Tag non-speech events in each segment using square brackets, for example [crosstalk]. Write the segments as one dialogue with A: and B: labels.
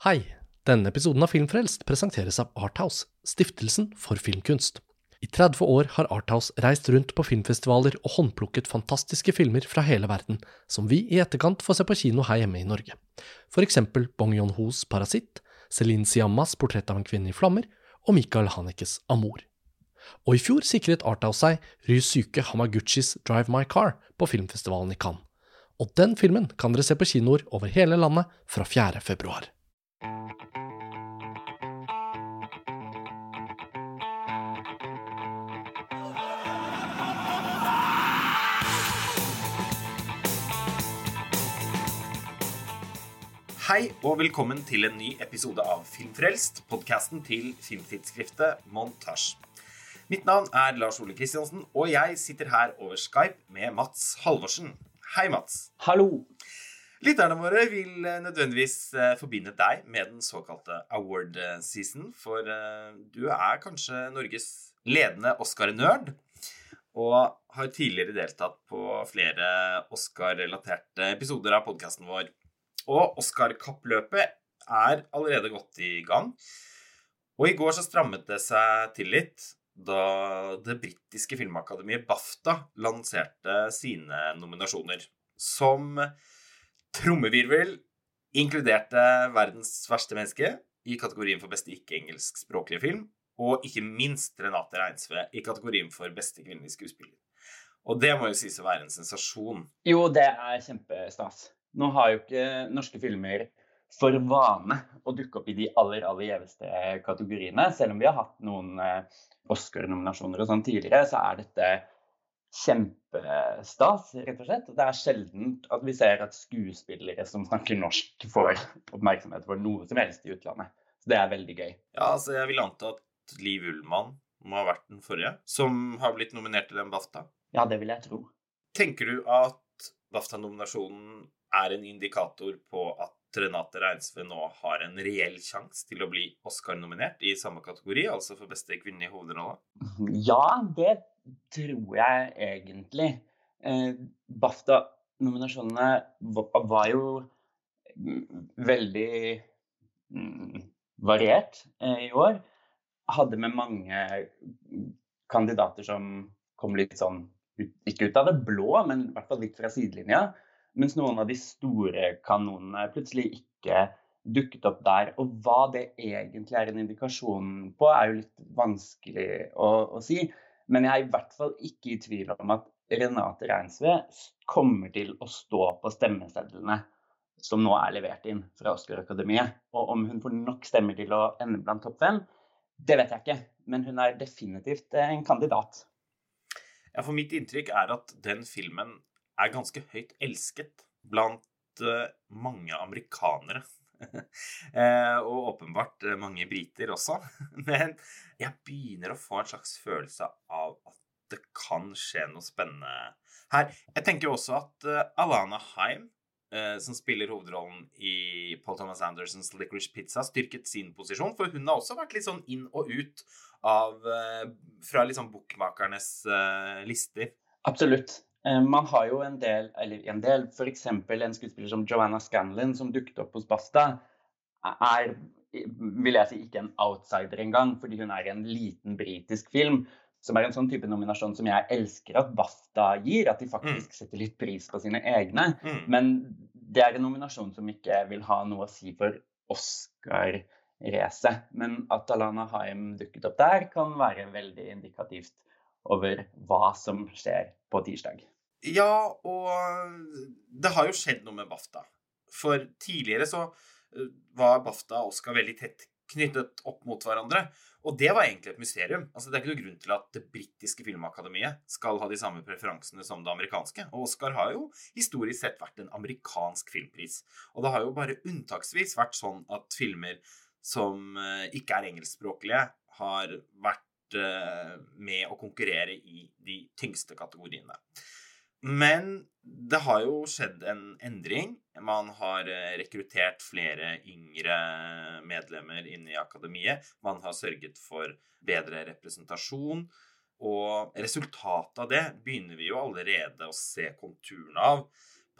A: Hei! Denne episoden av Filmfrelst presenteres av Arthouse, stiftelsen for filmkunst. I 30 år har Arthouse reist rundt på filmfestivaler og håndplukket fantastiske filmer fra hele verden, som vi i etterkant får se på kino her hjemme i Norge. For eksempel Bong Yon-hos Parasitt, Celine Siammas Portrett av en kvinne i flammer og Michael Hanekes Amor. Og i fjor sikret Arthouse seg Ryusuke Hamaguchis Drive My Car på filmfestivalen i Cannes. Og den filmen kan dere se på kinoer over hele landet fra 4. februar.
B: Hei og velkommen til en ny episode av Filmfrelst, podkasten til filmtidsskriftet Montasj. Mitt navn er Lars Ole Kristiansen, og jeg sitter her over Skype med Mats Halvorsen. Hei, Mats.
C: Hallo.
B: Lytterne våre vil eh, nødvendigvis eh, forbinde deg med den såkalte award season, for eh, du er kanskje Norges ledende Oscar-nerd. Og har tidligere deltatt på flere Oscar-relaterte episoder av podkasten vår. Og Oscar-kappløpet er allerede godt i gang. Og i går så strammet det seg til litt da det britiske filmakademiet BAFTA lanserte sine nominasjoner. Som trommevirvel inkluderte 'Verdens verste menneske' i kategorien for beste ikke-engelskspråklige film. Og ikke minst Renate Reinsve i kategorien for beste kvinnelige skuespiller. Og det må jo sies å være en sensasjon.
C: Jo, det er kjempestas. Nå har jo ikke norske filmer for vane å dukke opp i de aller, aller gjeveste kategoriene. Selv om vi har hatt noen Oscar-nominasjoner og sånn tidligere, så er dette kjempestas, rett og slett. Det er sjelden at vi ser at skuespillere som snakker norsk, får oppmerksomhet for noe som helst i utlandet. Så det er veldig gøy.
B: Ja, altså jeg vil anta at Liv Ullmann må ha vært den forrige, som har blitt nominert til den BAFTA.
C: Ja, det vil jeg tro.
B: Tenker du at BAFTA-nominasjonen er en indikator på at Renate Reinsve nå har en reell sjanse til å bli Oscar-nominert i samme kategori, altså for beste kvinne i hovedrolle?
C: Ja, det tror jeg egentlig. Eh, BAFTA-nominasjonene var jo veldig mm, variert eh, i år. Hadde med mange kandidater som kom litt sånn ikke ut av det blå, men i hvert fall litt fra sidelinja. Mens noen av de store kanonene plutselig ikke dukket opp der. Og hva det egentlig er en indikasjon på, er jo litt vanskelig å, å si. Men jeg er i hvert fall ikke i tvil om at Renate Reinsve kommer til å stå på stemmesedlene som nå er levert inn fra Oscar-akademiet. Og om hun får nok stemmer til å ende blant topp fem, det vet jeg ikke. Men hun er definitivt en kandidat.
B: Ja, for mitt inntrykk er at den filmen er ganske høyt elsket blant uh, mange amerikanere. uh, [laughs] og åpenbart uh, mange briter også. [laughs] Men jeg begynner å få en slags følelse av at det kan skje noe spennende her. Jeg tenker også at Alana Haim, som spiller hovedrollen i Paul Thomas Andersons Licorice Pizza, styrket sin posisjon. For hun har også vært litt sånn inn og ut av Fra liksom bookmakernes lister.
C: Absolutt. Man har jo en del, eller en del, f.eks. en skuespiller som Joanna Scanlon, som dukket opp hos Basta, er vil jeg si ikke en outsider engang, fordi hun er en liten britisk film. Som er en sånn type nominasjon som jeg elsker at BAFTA gir. At de faktisk setter litt pris på sine egne.
B: Mm.
C: Men det er en nominasjon som ikke vil ha noe å si for Oscar-racet. Men at Alana Haim dukket opp der, kan være veldig indikativt over hva som skjer på tirsdag.
B: Ja, og det har jo skjedd noe med BAFTA. For tidligere så eh, var BAFTA og Oscar veldig tett knyttet opp mot hverandre. Og det var egentlig et mysterium. Altså, det er ikke noe grunn til at det britiske filmakademiet skal ha de samme preferansene som det amerikanske. Og Oscar har jo historisk sett vært en amerikansk filmpris. Og det har jo bare unntaksvis vært sånn at filmer som eh, ikke er engelskspråklige, har vært med å konkurrere i de tyngste kategoriene. Men det har jo skjedd en endring. Man har eh, rekruttert flere yngre medlemmer inn i akademiet. Man har sørget for bedre representasjon. Og resultatet av det begynner vi jo allerede å se konturene av.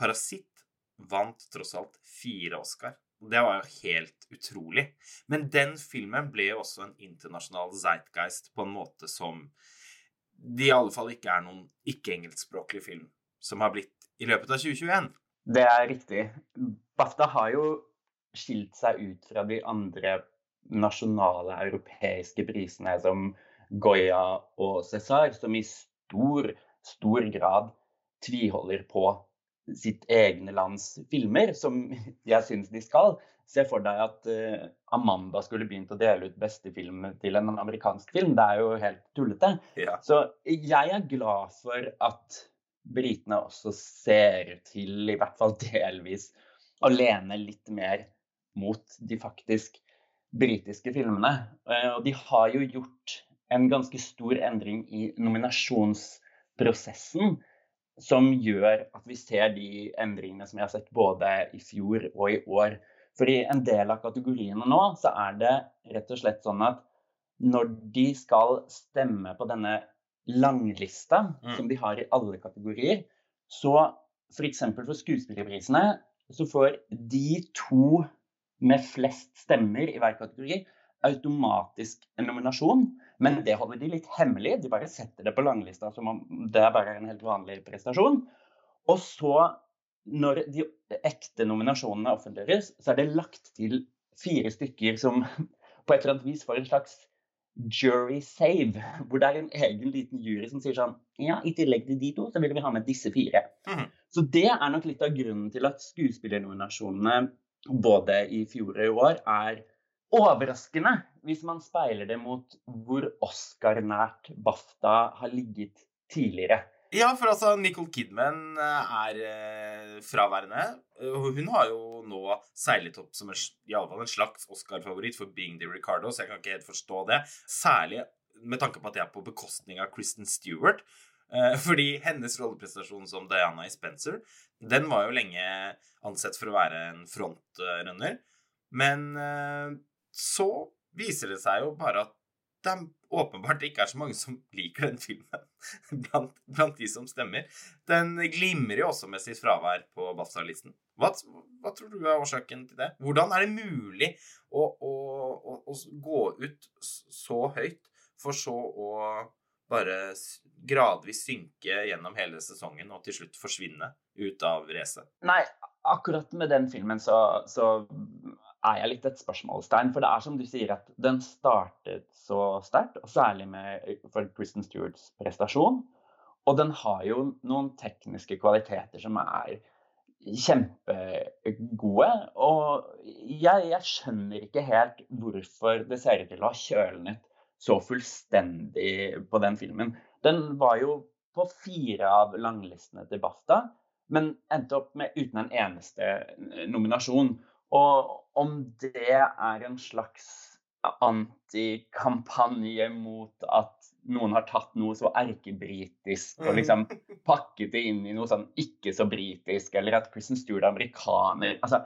B: 'Parasitt' vant tross alt fire Oscar. Det var jo helt utrolig. Men den filmen ble jo også en internasjonal zeitgeist på en måte som det i alle fall ikke er noen ikke-engelskspråklig film som har blitt i løpet av 2021.
C: Det er riktig. BAFTA har jo skilt seg ut fra de andre nasjonale europeiske prisene som Goya og César, som i stor, stor grad tviholder på sitt egne lands filmer, som jeg syns de skal. Se for deg at uh, Amanda skulle begynt å dele ut beste film til en amerikansk film. Det er jo helt tullete.
B: Ja.
C: Så jeg er glad for at britene også ser til, i hvert fall delvis, å lene litt mer mot de faktisk britiske filmene. Uh, og de har jo gjort en ganske stor endring i nominasjonsprosessen som gjør at vi ser de endringene som vi har sett både i fjor og i år. For i en del av kategoriene nå, så er det rett og slett sånn at når de skal stemme på denne langlista
B: Mm.
C: som de har i alle kategorier, så f.eks. For, for skuespillerprisene så får de to med flest stemmer i hver kategori automatisk en nominasjon. Men det holder de litt hemmelig. De bare setter det på langlista som om det er bare en helt vanlig prestasjon. Og så, når de ekte nominasjonene offentliggjøres, så er det lagt til fire stykker som [laughs] på et eller annet vis får en slags jury save. Hvor det er en egen liten jury som sier sånn Ja, i tillegg til de to, så vil vi ha med disse fire.
B: Mm.
C: Så det er nok litt av grunnen til at skuespillernominasjonene både i fjor og i år er overraskende hvis man speiler det mot hvor Oscar-nært BAFTA har ligget tidligere.
B: Ja, for altså, Nicole Kidman eh, er eh, fraværende. Eh, Hun har jo nå seilet opp som en, i alle fall en slags Oscar-favoritt for Being the Ricardo, så jeg kan ikke helt forstå det. Særlig med tanke på at det er på bekostning av Kristen Stewart. Fordi hennes rolleprestasjon som Diana i Spencer, den var jo lenge ansett for å være en frontrunner. Men så viser det seg jo bare at det åpenbart ikke er så mange som liker den filmen [laughs] blant, blant de som stemmer. Den glimrer jo også med sitt fravær på BAFTA-listen. Hva, hva tror du er årsaken til det? Hvordan er det mulig å, å, å, å gå ut så høyt, for så å bare gradvis synke gjennom hele sesongen og til slutt forsvinne ut av racet?
C: Nei, akkurat med den filmen så, så er jeg litt et spørsmålstegn. For det er som du sier, at den startet så sterkt, og særlig med, for Kristen Stewarts prestasjon. Og den har jo noen tekniske kvaliteter som er kjempegode. Og jeg, jeg skjønner ikke helt hvorfor det ser ut til å ha kjølnet så fullstendig på den filmen. Den var jo på fire av langlistene til BAFTA, men endte opp med uten en eneste nominasjon. Og om det er en slags antikampanje mot at noen har tatt noe så erkebritisk og liksom pakket det inn i noe sånn ikke så britisk, eller at Kristen Stewart er amerikaner Altså,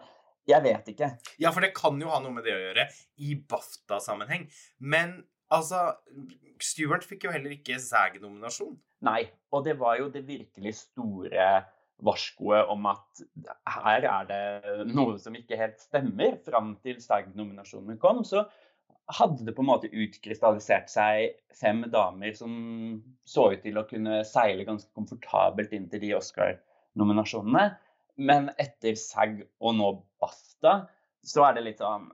C: jeg vet ikke.
B: Ja, for det kan jo ha noe med det å gjøre i BAFTA-sammenheng. Men altså Stewart fikk jo heller ikke SAG-nominasjon.
C: Nei. Og det var jo det virkelig store varskoet om at her er det noe som ikke helt stemmer. Fram til SAG-nominasjonene kom, så hadde det på en måte utkrystallisert seg fem damer som så ut til å kunne seile ganske komfortabelt inn til de Oscar-nominasjonene. Men etter SAG og nå BAFTA, så er det litt sånn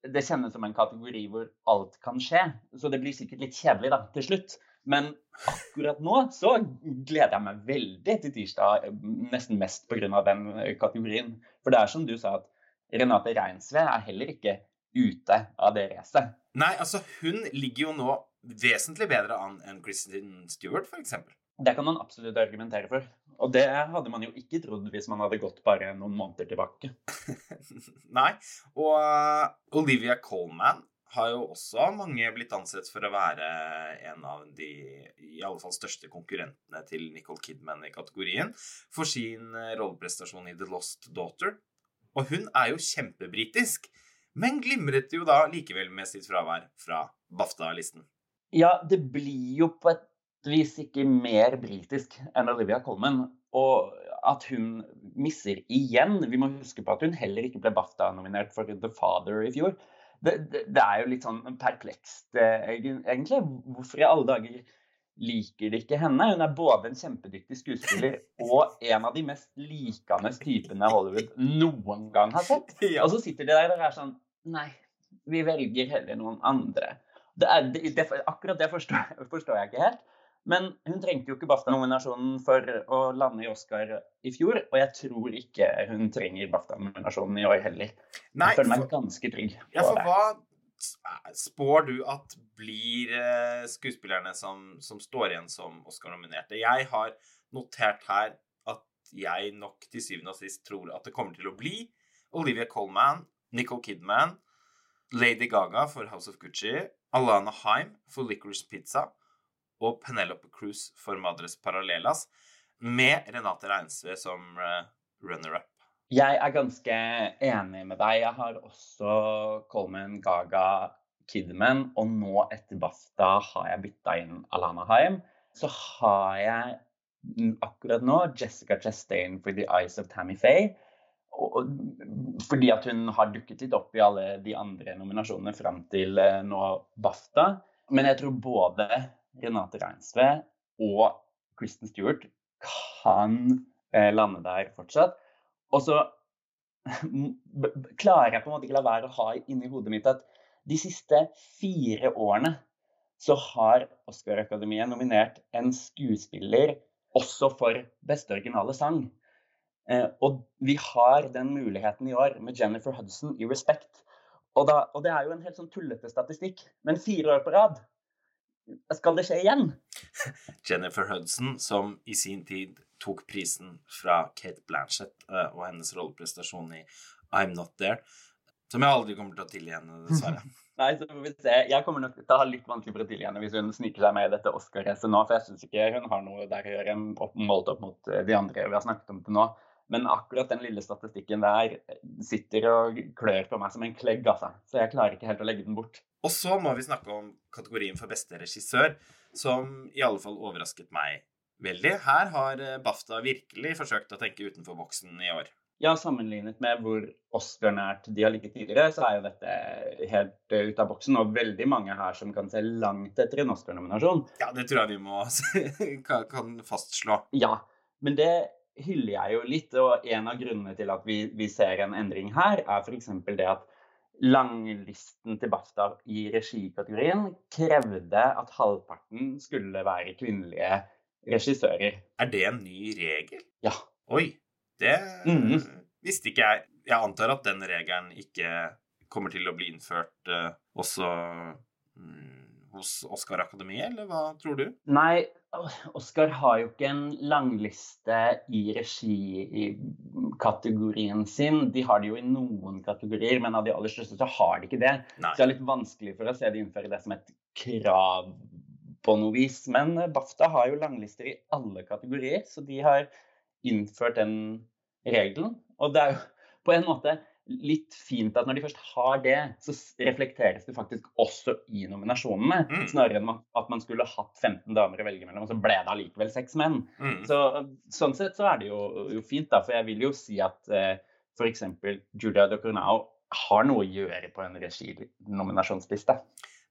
C: Det kjennes som en kategori hvor alt kan skje. Så det blir sikkert litt kjedelig da, til slutt. Men akkurat nå så gleder jeg meg veldig til tirsdag, nesten mest pga. den kategorien. For det er som du sa, at Renate Reinsve er heller ikke ute av det racet.
B: Nei, altså, hun ligger jo nå vesentlig bedre an enn Kristen Stewart, f.eks.
C: Det kan man absolutt argumentere for. Og det hadde man jo ikke trodd hvis man hadde gått bare noen måneder tilbake. [laughs]
B: Nei. Og uh, Olivia Colman har jo også av mange blitt ansett for å være en av de i alle fall største konkurrentene til Nicole Kidman i kategorien for sin eh, rolleprestasjon i The Lost Daughter. Og hun er jo kjempebritisk, men glimret jo da likevel med sitt fravær fra BAFTA-listen.
C: Ja, det blir jo på et vis ikke mer britisk enn Olivia Colman. Og at hun misser igjen. Vi må huske på at hun heller ikke ble BAFTA-nominert for The Father i fjor. Det, det, det, er jo litt sånn perplekst, egentlig. Hvorfor i alle dager liker de ikke henne? Hun er både en kjempedyktig skuespiller [laughs] og en av de mest likende typene Hollywood noen gang har sett. [laughs] Og så sitter de der og er sånn Nei, vi velger heller noen andre. Det er, det, akkurat det forstår, forstår jeg ikke helt. Men hun trengte jo ikke BAFTA-nominasjonen for å lande i Oscar i fjor. Og jeg tror ikke hun trenger BAFTA-nominasjonen i år heller. Nei, jeg føler meg ganske trygg på
B: ja, for. Hva spår du at blir eh, skuespillerne som, som står igjen som Oscar-nominerte? Jeg har notert her at jeg nok til syvende og sist tror at det kommer til å bli Olivia Colman, Nicole Kidman, Lady Gaga for House of Gucci, Alana Haim for Licorice Pizza og Penelope Cruz for Madres Paralelas, med Renate Reinsve som uh, runner-up.
C: Jeg er ganske enig med deg. Jeg har også Coleman, Gaga, Kidman, og nå etter BAFTA har jeg bytta inn Alana Haim. Så har jeg akkurat nå Jessica Chastain for The Eyes of Tammy Faye. Og, fordi at hun har dukket litt opp i alle de andre nominasjonene fram til eh, nå BAFTA. Men jeg tror både Renate Reinsve og Kristen Stewart kan eh, lande der fortsatt. Og så [laughs] klarer jeg på en måte ikke la være å ha inni hodet mitt at de siste fire årene så har Oscar-akademiet nominert en skuespiller også for beste originale sang. Eh, og vi har den muligheten i år med Jennifer Hudson i Respect. Og, da, og det er jo en helt sånn tullete statistikk, men fire år på rad skal det skje igjen?
B: Jennifer Hudson, som i sin tid tok prisen fra Kate Blanchett uh, og hennes rolleprestasjon i I'm Not There, som jeg aldri kommer til å tilgi henne, dessverre. [laughs]
C: Nei, så får vi se. Jeg kommer nok til å ha litt vanskelig for å tilgi henne hvis hun sniker seg med i dette Oscar-racet nå, for jeg syns ikke hun har noe der å gjøre målt opp mot eh, de andre vi har snakket om til nå. Men akkurat den lille statistikken der sitter og klør på meg som en klegg, altså. Så jeg klarer ikke helt å legge den bort.
B: Og så må vi snakke om kategorien for beste regissør, som i alle fall overrasket meg veldig. Her har eh, BAFTA virkelig forsøkt å tenke utenfor boksen i år.
C: Ja, sammenlignet med hvor Oscar-nært de har ligget tidligere, så er jo dette helt uh, ut av boksen. Og veldig mange her som kan se langt etter en Oscar-nominasjon.
B: Ja, det tror jeg vi må [laughs] kan fastslå.
C: Ja, men det hyller jeg jo litt. Og en av grunnene til at vi, vi ser en endring her, er f.eks. det at langlisten til BAFTA i regikategorien krevde at halvparten skulle være kvinnelige regissører.
B: Er det en ny regel?
C: Ja.
B: Oi. Det mm. visste ikke jeg. Jeg antar at den regelen ikke kommer til å bli innført uh, også um, hos Oscar Akademiet, eller hva tror du?
C: Nei, Oscar har jo ikke en langliste i regikategorien sin. De har det jo i noen kategorier, men av de aller største så har de ikke det. Nei. Så det er litt vanskelig for å se de innføre det som et krav på noe vis. Men BAFTA har jo langlister i alle kategorier, så de har innført den regelen. Og det er jo på en måte litt fint at når de først har det, så reflekteres det faktisk også i nominasjonene. Mm. Snarere enn at man skulle hatt 15 damer å velge mellom, og så ble det allikevel seks menn. Mm. Så, sånn sett så er det jo, jo, fint, da. For jeg vil jo si at eh, f.eks. Julia Ducournau har noe å gjøre på en reginominasjonsliste.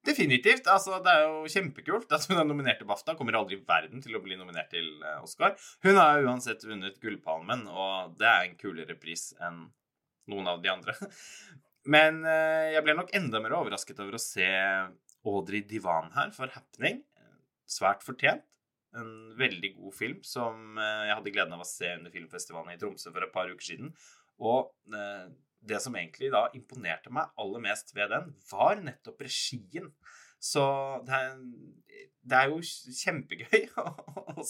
B: Definitivt. altså Det er jo kjempekult at hun er nominert til BAFTA. Kommer aldri i verden til å bli nominert til eh, Oscar. Hun har uansett vunnet Gullpalmen, og det er en kulere pris enn noen av de andre. [laughs] Men eh, jeg ble nok enda mer overrasket over å se Audrey Divan her for Happening. Svært fortjent. En veldig god film som eh, jeg hadde gleden av å se under filmfestivalen i Tromsø for et par uker siden. Og eh, det som egentlig da imponerte meg aller mest ved den, var nettopp regien. Så det er, det er jo kjempegøy [laughs] å, å,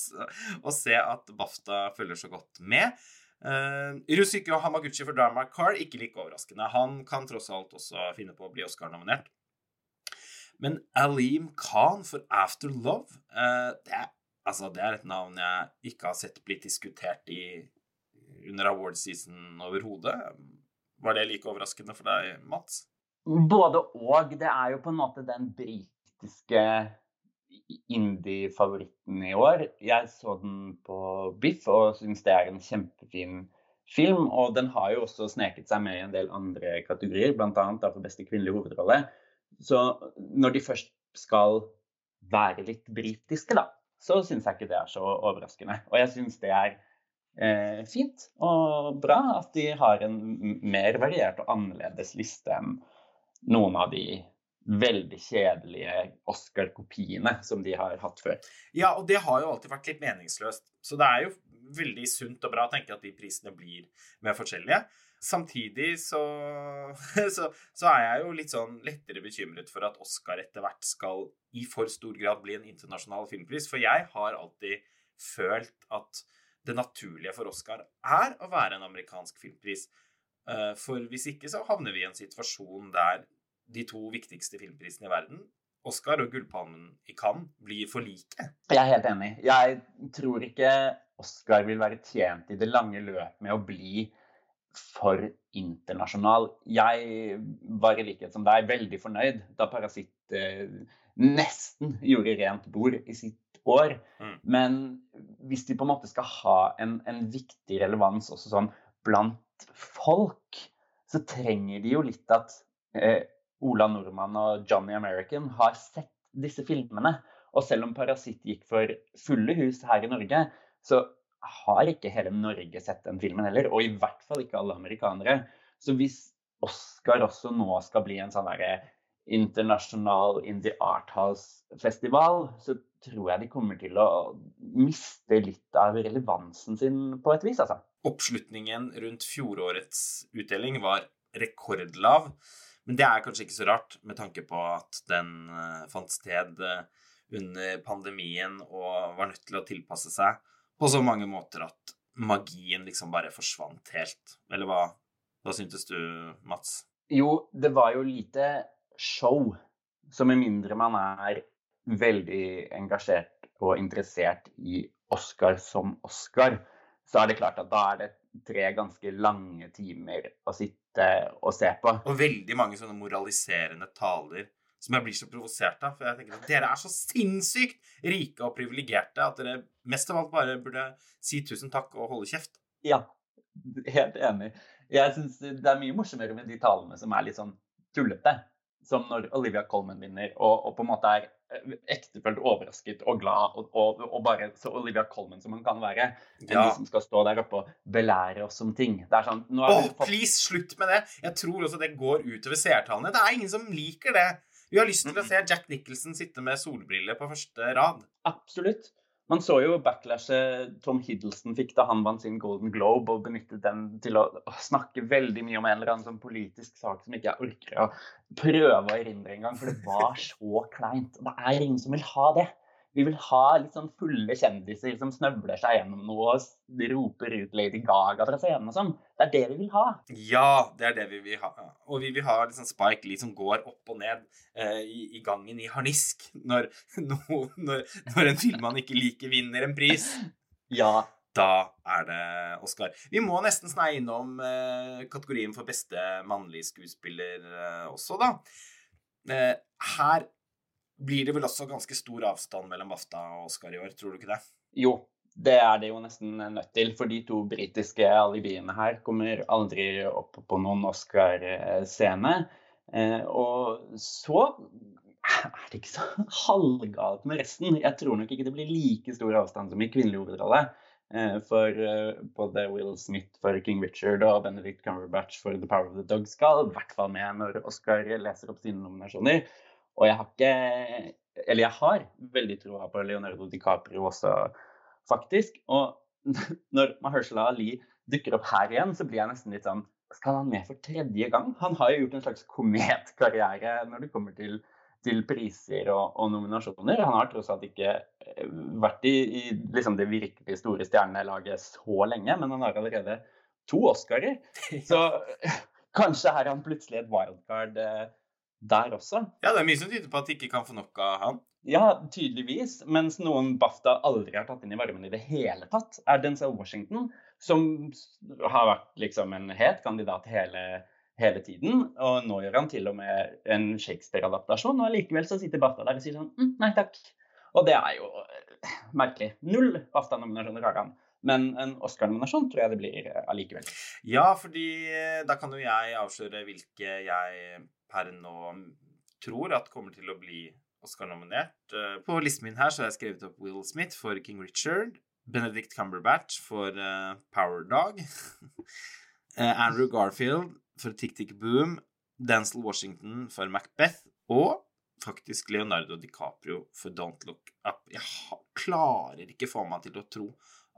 B: å, se at BAFTA følger så godt med. Uh, Rusiko Hamaguchi for Drama Car, ikke like overraskende. Han kan tross alt også finne på å bli Oscar-nominert. Men Aleem Khan for After Love uh, det, er, altså, det, er, et navn jeg ikke har sett blitt diskutert i, under award season overhodet. Var det like overraskende for deg, Mats?
C: Både og. Det er jo på en måte den britiske indie-favoritten i år. Jeg så den på Biff og syns det er en kjempefin film. Og den har jo også sneket seg med i en del andre kategorier, bl.a. for beste kvinnelige hovedrolle. Så når de først skal være litt britiske, da, så syns jeg ikke det er så overraskende. Og jeg syns det er eh, fint og bra at de har en mer variert og annerledes liste enn noen av de veldig kjedelige Oscar-kopiene som de har hatt før.
B: Ja, og det har jo alltid vært litt meningsløst. Så det er jo veldig sunt og bra å tenke at de prisene blir mer forskjellige. Samtidig så, [laughs] så, så, er jeg jo litt sånn lettere bekymret for at Oscar etter hvert skal i for stor grad bli en internasjonal filmpris. For jeg har alltid følt at det naturlige for Oscar er å være en amerikansk filmpris. Eh, for hvis ikke så havner vi i en situasjon der de to viktigste filmprisene i verden, Oscar og Gullpalmen i Cannes, blir for like.
C: Jeg er helt enig. Jeg tror ikke Oscar vil være tjent i det lange løp med å bli for internasjonal. Jeg var i likhet som deg veldig fornøyd da 'Parasitt' eh, nesten gjorde rent bord i sitt år. Mm. Men hvis de på en måte skal ha en, en viktig relevans også sånn blant folk, så trenger de jo litt at eh, Ola Nordmann og Johnny American har sett disse filmene. Og selv om 'Parasitt' gikk for fulle hus her i Norge, så har ikke hele Norge sett den filmen heller. Og i hvert fall ikke alle amerikanere. Så hvis Oscar også nå skal bli en sånn derre internasjonal Indie Art House-festival, så tror jeg de kommer til å miste litt av relevansen sin på et vis, altså.
B: Oppslutningen rundt fjorårets utdeling var rekordlav. Men det er kanskje ikke så rart, med tanke på at den uh, fant sted uh, under pandemien og var nødt til å tilpasse seg på så mange måter at magien liksom bare forsvant helt. Eller hva, hva syntes du, Mats?
C: Jo, det var jo lite show. Så med mindre man er veldig engasjert og interessert i Oscar som Oscar, så er det klart at da er det tre ganske lange timer å sitte og se på.
B: Og veldig mange sånne moraliserende taler som jeg blir så provosert av. For jeg tenker at dere er så sinnssykt rike og privilegerte at dere mest av alt bare burde si tusen takk og holde kjeft.
C: Ja, helt enig. Jeg syns det er mye morsommere med de talene som er litt sånn tullete som når Olivia Colman vinner, og, og, på en måte er eh, ektefølt overrasket og glad, og, og, og, bare så Olivia Colman som hun kan være, enn ja. de som skal stå der oppe og belære oss om ting. Det er sånn
B: oh, fått... please, slutt med det! Jeg tror også det går utover seertallene. Det er ingen som liker det. Vi har lyst til å se Jack Nicholson sitte med solbriller på første rad.
C: Absolutt. Man så jo backlashet Tom Hiddleston fikk da han vant sin Golden Globe, og benyttet den til å snakke veldig mye om en eller annen sånn politisk sak som ikke jeg orker å prøve å erindre engang, for det var så kleint. Det er ingen som vil ha det. Vi vil ha litt sånn fulle kjendiser som snøvler seg gjennom noe og roper ut Lady Gaga fra scenen og sånn. Det er det vi vil ha.
B: Ja, det er det vi vil ha. Og vi vil ha liksom Spike Lee som går opp og ned eh, i, i, gangen i harnisk når, [laughs] no, når, når en film han ikke liker, vinner en pris. [laughs]
C: Ja.
B: Da er det Oscar. Vi må nesten sneie innom eh, kategorien for beste mannlige skuespiller eh, også, da. Eh, her blir det vel også ganske stor avstand mellom BAFTA og Oscar i år, tror du ikke det?
C: Jo, det er det jo nesten nødt til, for de to britiske alibiene her kommer aldri opp på noen Oscar-scene. Eh, og så er det ikke så halvgalt med resten. Jeg tror nok ikke det blir like stor avstand som i kvinnelig hovedrolle. Eh, for eh, både Will Smith for King Richard og Benedict Cumberbatch for The Power of the Dog skal i hvert fall med når Oscar leser opp sine nominasjoner. Og jeg har ikke Eller jeg har veldig troa på Leonardo DiCaprio også, faktisk. Og [laughs] når Mahershala Ali dukker opp her igjen, så blir jeg nesten litt sånn Skal han med for tredje gang? Han har jo gjort en slags kometkarriere når det kommer til, til priser og, og, nominasjoner. Han har tross alt ikke eh, vært i, i liksom det virkelig store stjernelaget så lenge, men han har allerede to Oscarer. [laughs] Så kanskje er han plutselig et wildcard eh, der også.
B: Ja, det er mye som tyder på at de ikke kan få nok av han.
C: Ja, tydeligvis. Mens noen BAFTA aldri har tatt inn i varmen i det hele tatt, er Denzel Washington, som har vært liksom en het kandidat hele, hele tiden. Og nå gjør han til og med en Shakespeare-adaptasjon, og likevel så sitter BAFTA der og sier sånn mm, nei takk. Og det er jo eh, merkelig. Null BAFTA-nominasjoner har han. Men en Oscar-nominasjon tror jeg det blir eh, allikevel.
B: Ja, fordi eh, da kan jo jeg avsløre hvilke jeg per nå tror at kommer til å bli Oscar-nominert. På listen min her så har jeg skrevet opp Will Smith for King Richard, Benedict Cumberbatch for uh, Power Dog, [laughs] Andrew Garfield for Tick Tick Boom, Dancel Washington for Macbeth og faktisk Leonardo DiCaprio for Don't Look Up. Jeg klarer ikke få meg til å tro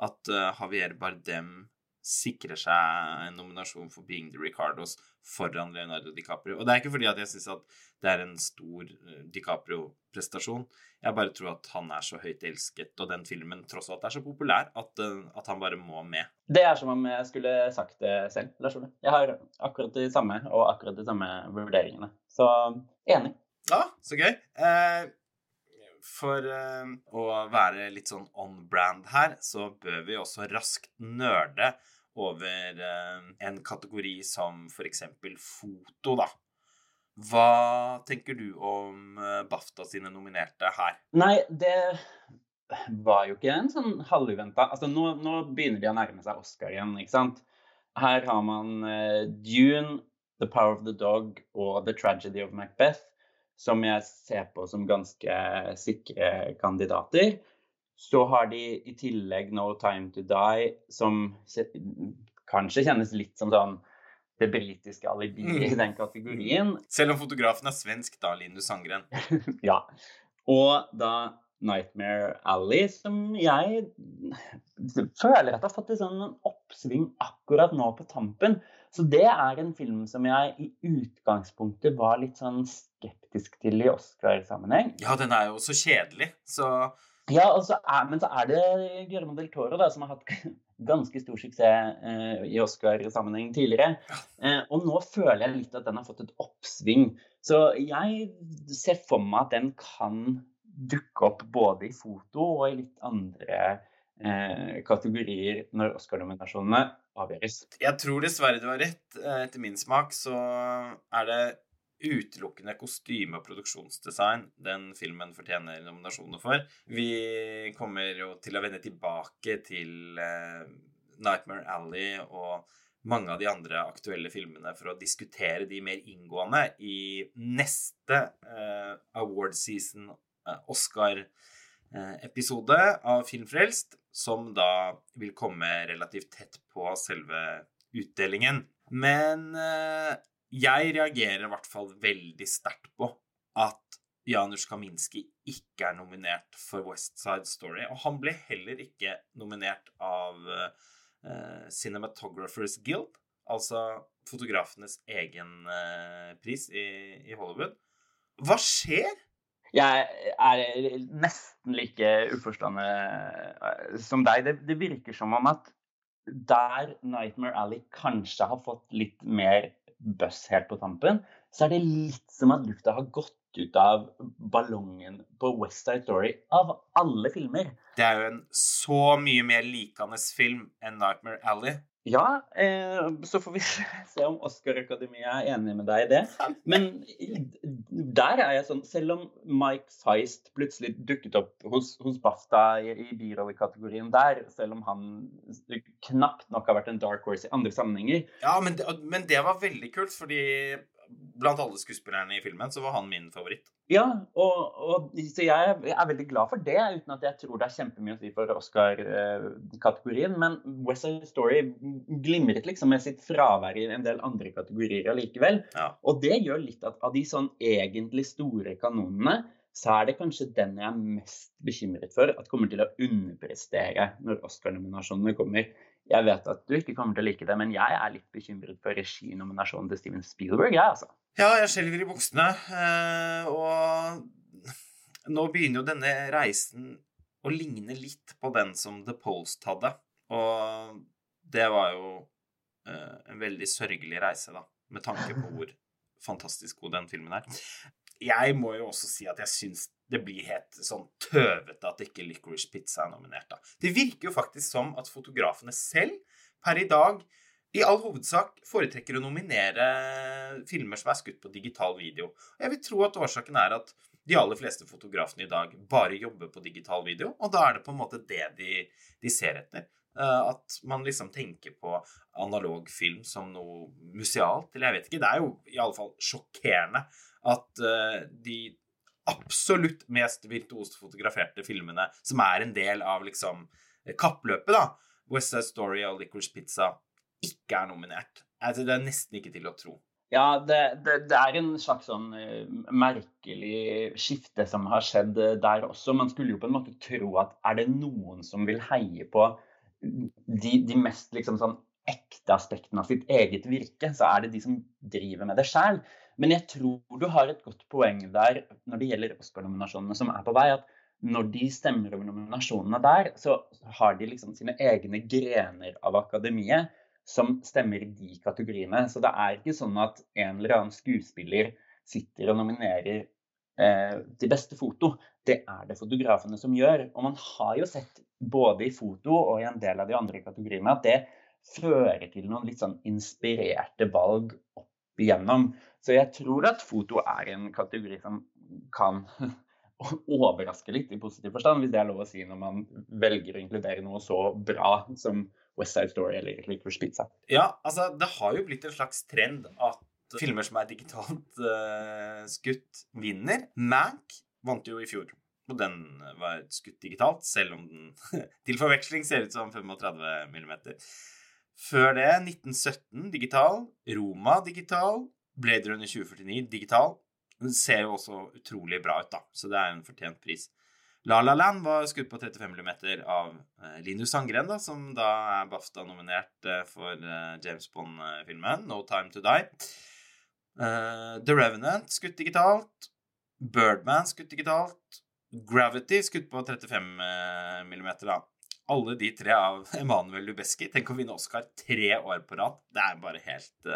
B: at uh, Javier Bardem sikrer seg en nominasjon for Being the Ricardos foran Leonardo DiCaprio. Og det er ikke fordi at jeg syns at det er en stor uh, DiCaprio-prestasjon. Jeg bare tror at han er så høyt elsket, og den filmen tross alt er så populær, at, uh, at han bare må med.
C: Det er som om jeg skulle sagt det selv, Lars Ole. Jeg har akkurat de samme, og akkurat de samme vurderingene. Så enig.
B: Ja, så gøy. Eh, for eh, å være litt sånn on brand her, så bør vi også raskt nerde over eh, en kategori som f.eks. foto, da. Hva tenker du om eh, BAFTA sine nominerte her?
C: Nei, det var jo ikke en sånn halvuventa Altså, nå, nå, begynner de å nærme seg Oscar igjen, ikke sant? Her har man uh, Dune, The Power of the Dog og The Tragedy of Macbeth som jeg ser på som ganske sikre kandidater. Så har de i tillegg No Time To Die, som kanskje kjennes litt som sånn det britiske alibiet mm. i den kategorien.
B: Selv om fotografen er svensk, da, Linus Sangren. [laughs]
C: ja. Og da Nightmare Alley, som jeg føler at har fått en sånn oppsving akkurat nå på tampen. Så det er en film som jeg i utgangspunktet var litt sånn skeptisk til i Oscar-sammenheng.
B: Ja, den er jo så kjedelig, så
C: Ja, altså, er, men så er det Guillermo del Toro da, som har hatt [laughs] ganske stor suksess eh, i Oscar-sammenheng tidligere. Eh, og nå føler jeg litt at den har fått et oppsving. Så jeg ser for meg at den kan dukke opp både i foto og i litt andre eh, kategorier når Oscar-nominasjonene avgjøres.
B: Jeg tror dessverre du har rett. Eh, etter min smak så er det utelukkende kostyme- og produksjonsdesign den filmen fortjener nominasjoner for. Vi kommer jo til å vende tilbake til eh, Nightmare Alley og mange av de andre aktuelle filmene for å diskutere de mer inngående i neste eh, award season, eh, Oscar Eh, av Filmfrelst, som da vil komme relativt tett på selve utdelingen. Men eh, jeg reagerer i hvert fall veldig sterkt på at Janusz Kaminski ikke er nominert for West Side Story. Og han ble heller ikke nominert av uh, Cinematographers Guild, altså fotografenes egen uh, pris i, i Hollywood. Hva skjer?
C: Jeg er nesten like uforstående eh, som deg. Det, det, virker som om at der Nightmare Alley kanskje har fått litt mer buzz helt på tampen, så er det litt som at lufta har gått ut av ballongen på West Side Story av alle filmer.
B: Det er jo en så mye mer likende film enn Nightmare Alley.
C: Ja, eh, så får vi [laughs] se om Oscar-akademiet er enig med deg i det. Men der er jeg sånn Selv om Mike Feist plutselig dukket opp hos, hos BAFTA i, i birollekategorien der, selv om han knapt nok har vært en dark horse i andre sammenhenger
B: Ja, men det, men det var veldig kult, fordi blant alle skuespillerne i filmen, så var han min favoritt.
C: Ja, og, og, så jeg er veldig glad for det, uten at jeg tror det er kjempemye å si for Oscar-kategorien. Men West Side Story glimret liksom med sitt fravær i en del andre kategorier allikevel. Ja. Og det gjør litt at av de sånn egentlig store kanonene, så er det kanskje den jeg er mest bekymret for at kommer til å underprestere når Oscar-nominasjonene kommer. Jeg vet at du ikke kommer til å like det, men jeg er litt bekymret for reginominasjonen til Steven Spielberg, jeg, altså.
B: Ja, jeg skjelver i buksene. Eh, og nå begynner jo denne reisen å ligne litt på den som The Post hadde. Og det var jo eh, en veldig sørgelig reise, da, med tanke på [laughs] hvor fantastisk god den filmen er. Jeg må jo også si at jeg syns det blir helt sånn tøvete at ikke Licorice Pizza er nominert. da. Det virker jo faktisk som at fotografene selv per i dag i all hovedsak foretrekker å nominere filmer som er skutt på digital video. Jeg vil tro at årsaken er at de aller fleste fotografene i dag bare jobber på digital video, og da er det på en måte det de, de ser etter. Uh, at man liksom tenker på analog film som noe musealt, eller jeg vet ikke. Det er jo i alle fall sjokkerende at uh, de absolutt mest virtuost fotograferte filmene, som er en del av liksom kappløpet, da, West Side Story og Licorice Pizza, ikke er nominert. Altså, det er nesten ikke til å tro.
C: Ja, det, det, det, er en slags sånn uh, merkelig skifte som har skjedd uh, der også. Man skulle jo på en måte tro at er det noen som vil heie på de, de mest liksom sånn ekte aspektene av sitt eget virke, så er det de som driver med det sjøl. Men jeg tror du har et godt poeng der når det gjelder Oscar-nominasjonene som er på vei. at når de stemmer over nominasjonene der, så har de liksom sine egne grener av akademiet som stemmer i de kategoriene. Så det er ikke sånn at en eller annen skuespiller sitter og nominerer eh, til beste foto. Det er det fotografene som gjør. Og man har jo sett både i foto og i en del av de andre kategoriene at det fører til noen litt sånn inspirerte valg opp igjennom. Så jeg tror at foto er en kategori som kan [laughs] overraske litt i positiv forstand, hvis det er lov å si når man velger å inkludere noe så bra som West Side Story eller Licorice Pizza.
B: Ja, altså det har jo blitt en slags trend at filmer som er digitalt uh, skutt, vinner. Mank vant jo i fjor. Og den var skutt digitalt, selv om den [laughs] til forveksling ser ut som 35 mm. Før det 1917 digital, Roma digital, Blade Runner 2049 digital. Den ser jo også utrolig bra ut, da, så det er en fortjent pris. La La Land var skutt på 35 mm av uh, Linus Sandgren, da, som da er BAFTA-nominert uh, for uh, James Bond-filmen No Time To Die. The Revenant skutt digitalt. Birdman skutt digitalt. Gravity skutt på 35 mm. da. Alle de tre av Emanuel Lubeski. Tenk å vinne Oscar tre år på rad. Det er bare helt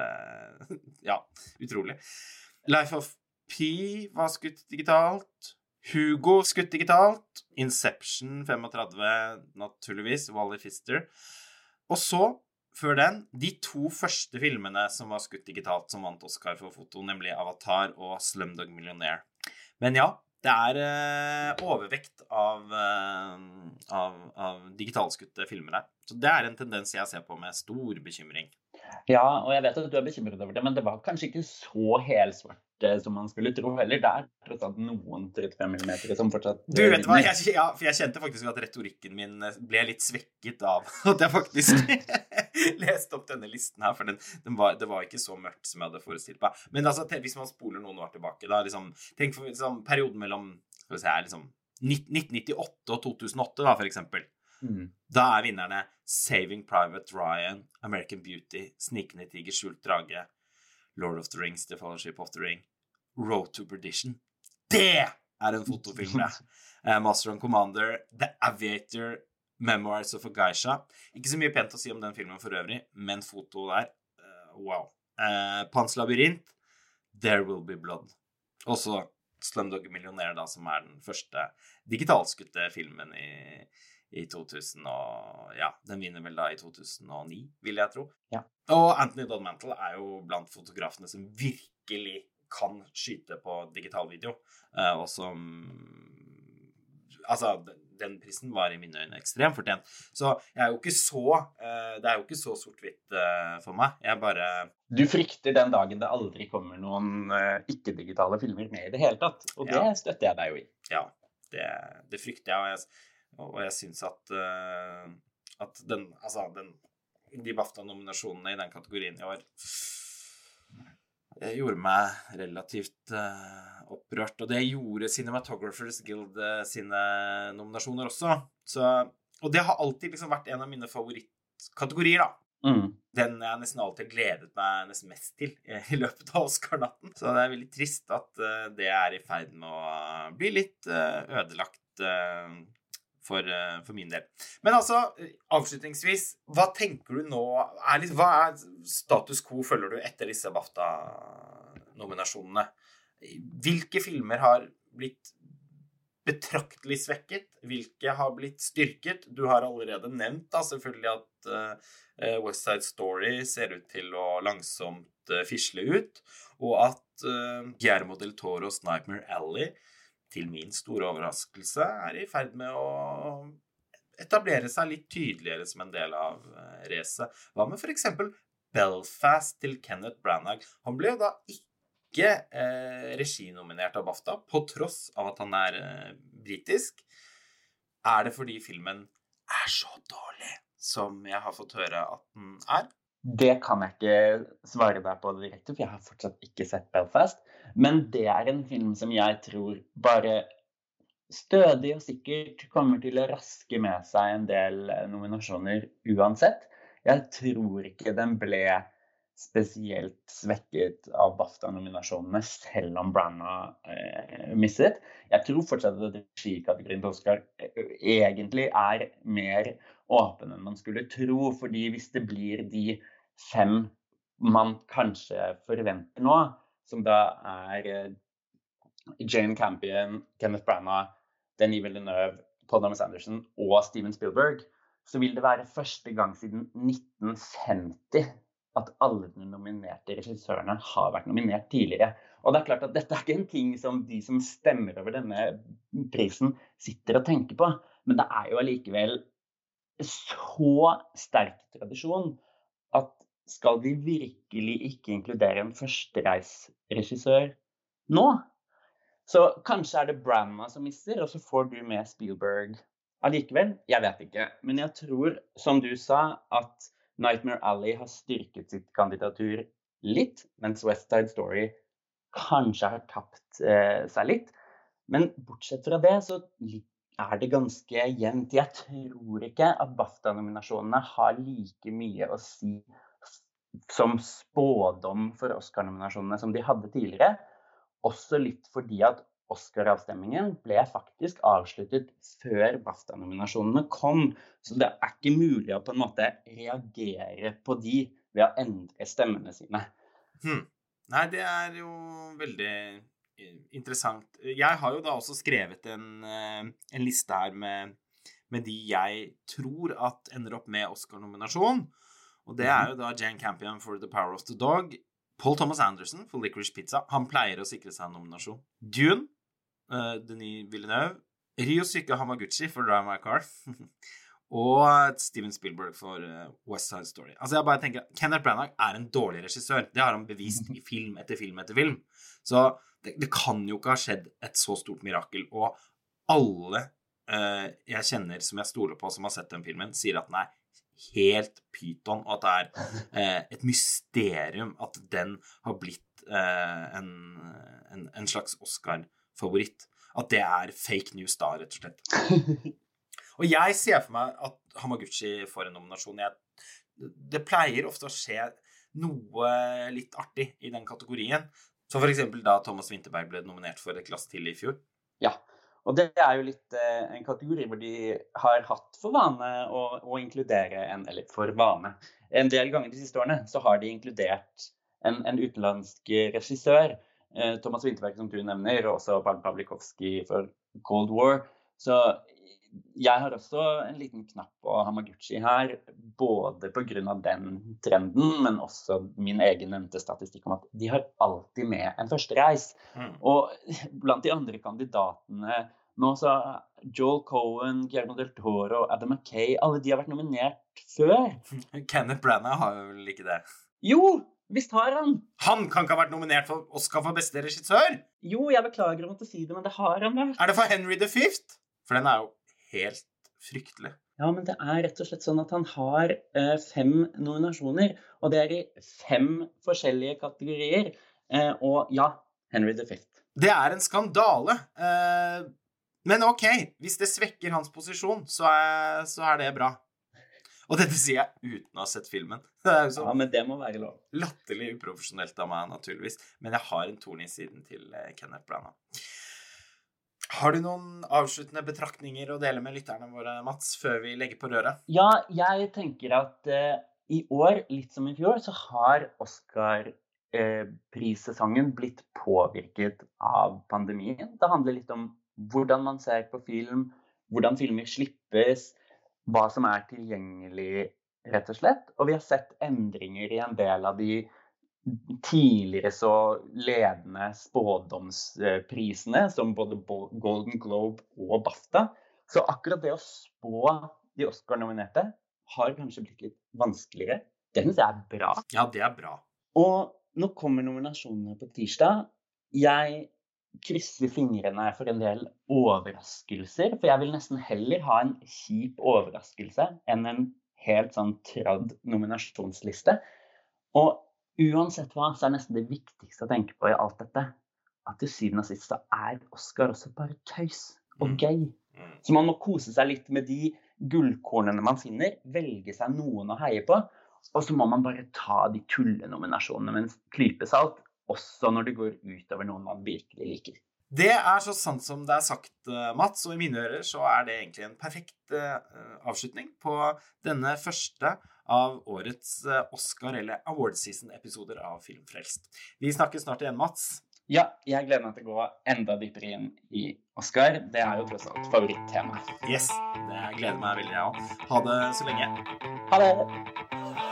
B: Ja, utrolig. Life of P var skutt digitalt. Hugo skutt digitalt. Inception 35, naturligvis. Wally Fister. Og så, før den, de to første filmene som var skutt digitalt, som vant Oscar for foto, nemlig Avatar og Slumdog Millionaire. Men ja, det er eh, overvekt av, eh, av, av digitalskutte filmer her. Så det er en tendens jeg ser på med stor bekymring.
C: Ja, og jeg vet at du er bekymret over det, men det var kanskje ikke så helsvart Eh, som man skulle tro heller. Det er tross alt noen 35 mm som fortsatt
B: Du vet hva, jeg, ja, for jeg kjente faktisk at retorikken min ble litt svekket av [laughs] at jeg faktisk [laughs] leste opp denne listen her, for den, den var, det var ikke så mørkt som jeg hadde forestilt meg. Men altså, hvis man spoler noen år tilbake, da liksom Tenk for liksom, perioden mellom skal vi se liksom 1998 og 2008, da, for eksempel. Mm. Da er vinnerne Saving Private Ryan, American Beauty, Snikende tiger, skjult drage, Lord of the Rings, The Fellowship of the Ring, Road to Perdition. Det er en fotofilm, det! Uh, [laughs] Master and Commander, The Aviator, Memoirs of a Geisha. Ikke så mye pent å si om den filmen for øvrig, men foto der uh, Wow. Uh, Pans labyrint, There Will Be Blood. Også Slumdog Millionaire, da, som er den første digitalskutte filmen i, i 2000 og Ja, den vinner vel da i 2009, vil jeg tro.
C: Ja.
B: Og Anthony Dodmantle er jo blant fotografene som virkelig kan skyte på digital video, uh, og som Altså, den prisen var i mine øyne ekstremt fortjent. Så jeg er jo ikke så eh, Det er jo ikke så sort-hvitt eh, for meg. Jeg bare
C: Du frykter den dagen det aldri kommer noen ikke-digitale filmer med i det hele tatt. Og det ja. støtter jeg deg jo i.
B: Ja, det, det frykter jeg. Og jeg, og jeg syns at, at den Altså, den, de BAFTA-nominasjonene i den kategorien i år gjorde meg relativt uh, opprørt. Og det gjorde Cinematographers Guild uh, sine nominasjoner også. Så, og det har alltid liksom vært en av mine favorittkategorier, da. Mm. Den jeg nesten alltid gledet meg nesten mest til [laughs] i løpet av Oscar-natten. Så det er veldig trist at det er i ferd med å bli litt ødelagt for, eh, for, min del. Men altså, avslutningsvis, hva tenker du nå er litt, Hva er status quo følger du etter disse BAFTA-nominasjonene? Hvilke filmer har blitt betraktelig svekket? Hvilke har blitt styrket? Du har allerede nevnt da, selvfølgelig at uh, West Side Story ser ut til å langsomt uh, fisle ut, og at uh, Guillermo del Toros Nightmare Alley til min store overraskelse, er i ferd med å etablere seg litt tydeligere som en del av eh, racet. Hva med f.eks. Belfast til Kenneth Branagh? Han ble jo da ikke eh, reginominert av BAFTA, på tross av at han er eh, britisk. Er det fordi filmen er så dårlig som jeg har fått høre at den er?
C: Det kan jeg ikke svare deg på direkte, for jeg har fortsatt ikke sett Belfast. Men det er en film som jeg tror bare stødig og sikkert kommer til å raske med seg en del eh, nominasjoner uansett. Jeg tror ikke den ble spesielt svekket av BAFTA-nominasjonene, selv om Branna eh, mistet. Jeg tror fortsatt at regikategorien til Oscar eh, egentlig er mer åpen enn man skulle tro. fordi hvis det blir de fem man kanskje forventer nå, som da er eh, Jane Campion, Kenneth Branagh, Denis Villeneuve, Paul Thomas Anderson og Steven Spielberg, så vil det være første gang siden 1950 at alle de nominerte regissørene har vært nominert tidligere. Og det er klart at Dette er ikke en ting som de som stemmer over denne prisen, sitter og tenker på. Men det er jo allikevel så sterk tradisjon skal vi virkelig ikke inkludere en førstereisregissør nå? Så kanskje er det Branna som mister, og så får du med Spielberg allikevel. Jeg vet ikke. Men jeg tror, som du sa, at Nightmare Alley har styrket sitt kandidatur litt, mens West Side Story kanskje har tapt eh, seg litt. Men bortsett fra det, så er det ganske jevnt. Jeg tror ikke at BAFTA-nominasjonene har like mye å si som spådom for Oscar-nominasjonene som de hadde tidligere. Også litt fordi at Oscar-avstemmingen ble faktisk avsluttet før BAFTA-nominasjonene kom. Så det er ikke mulig å på en måte reagere på de ved å endre stemmene sine.
B: Hmm. Nei, det er jo veldig interessant. Jeg har jo da også skrevet en, eh, en liste her med, med, de jeg tror at ender opp med Oscar-nominasjon. Og det er jo da Jane Campion for The Power of the Dog. Paul Thomas Anderson for Licorice Pizza. Han pleier å sikre seg en nominasjon. Dune, uh, Denis Villeneuve. Rio Syke Hamaguchi for Drive My Car. [laughs] og Steven Spielberg for uh, West Side Story. Altså jeg bare tenker, Kenneth Branagh er en dårlig regissør. Det har han bevist i film etter film etter film. Så det, det kan jo ikke ha skjedd et så stort mirakel. Og alle uh, jeg kjenner som jeg stoler på, som har sett den filmen, sier at den er helt pyton, og at det er eh, et mysterium at den har blitt eh, en, en, en, slags Oscar-favoritt. At det er fake news da, rett og slett. [laughs] Og jeg ser for meg at Hamaguchi får en nominasjon. Jeg, det pleier ofte å skje noe litt artig i den kategorien. Som f.eks. da Thomas Winterberg ble nominert for Et glass til i fjor.
C: Ja, og det er jo litt eh, en kategori hvor de har hatt for vane å, å, inkludere en Eller for vane. En del ganger de siste årene så har de inkludert en, en utenlandsk regissør. Eh, Thomas Winterberg, som du nevner, og også Pavlikovskij for Cold War. Så jeg har også en liten knapp på Hamaguchi her, både pga. den trenden, men også min egen nevnte statistikk om at de har alltid med en førstereis. Mm. Og [laughs] blant de andre kandidatene nå så Joel Cohen, Guillermo del Toro, Adam Mackay Alle de har vært nominert før. [laughs]
B: Kenneth Branagh har jo vel ikke det?
C: Jo, Visst har han.
B: Han kan ikke ha vært nominert for Oscar for beste regissør?
C: Jo, jeg beklager å måtte si det, men det har han vært.
B: Er det for Henry the Fifth? For den er jo helt fryktelig.
C: Ja, men det er rett og slett sånn at han har eh, fem nominasjoner. Og det er i fem forskjellige kategorier. Eh, og ja, Henry V.
B: Det er en skandale. Eh, men OK, hvis det svekker hans posisjon, så er, så er, det bra. Og dette sier jeg uten å ha sett filmen. [laughs]
C: Det er jo så ja, men det må være lov.
B: Latterlig uprofesjonelt av meg, naturligvis. Men jeg har en torn i siden til Kenneth Branagh. Har du noen avsluttende betraktninger å dele med lytterne våre, Mats, før vi legger på røret?
C: Ja, jeg tenker at uh, i år, litt som i fjor, så har Oscar-prissesongen uh, blitt påvirket av pandemien. Det handler litt om hvordan man ser på film, hvordan filmer slippes, hva som er tilgjengelig, rett og slett. Og vi har sett endringer i en del av de tidligere så ledende spådomsprisene, som både Golden Globe og BAFTA. Så akkurat det å spå de Oscar-nominerte har kanskje blitt litt vanskeligere. Det syns jeg er bra.
B: Ja, det er bra.
C: Og nå kommer nominasjonene på tirsdag. Jeg krysser fingrene for en del overraskelser. For jeg vil nesten heller ha en kjip overraskelse enn en helt sånn tradd nominasjonsliste. Og uansett hva, så er nesten det viktigste å tenke på i alt dette at til syvende og sist så er Oscar også bare tøys og
B: Mm.
C: gøy.
B: Mm.
C: Så man må kose seg litt med de gullkornene man finner, velge seg noen å heie på. Og så må man bare ta de tullenominasjonene med en klype salt, også når det går utover noen man virkelig liker.
B: Det er så sant som det er sagt, eh, Mats, og i mine ører så er det egentlig en perfekt eh, avslutning på denne første av årets eh, Oscar- eller Award Season-episoder av Filmfrelst. Vi snakkes snart igjen, Mats.
C: Ja, jeg gleder meg til å gå enda dypere inn i Oscar. Det er jo tross alt favorittemaet.
B: Yes, det gleder meg veldig, jeg òg. Ha det så lenge.
C: Ha det!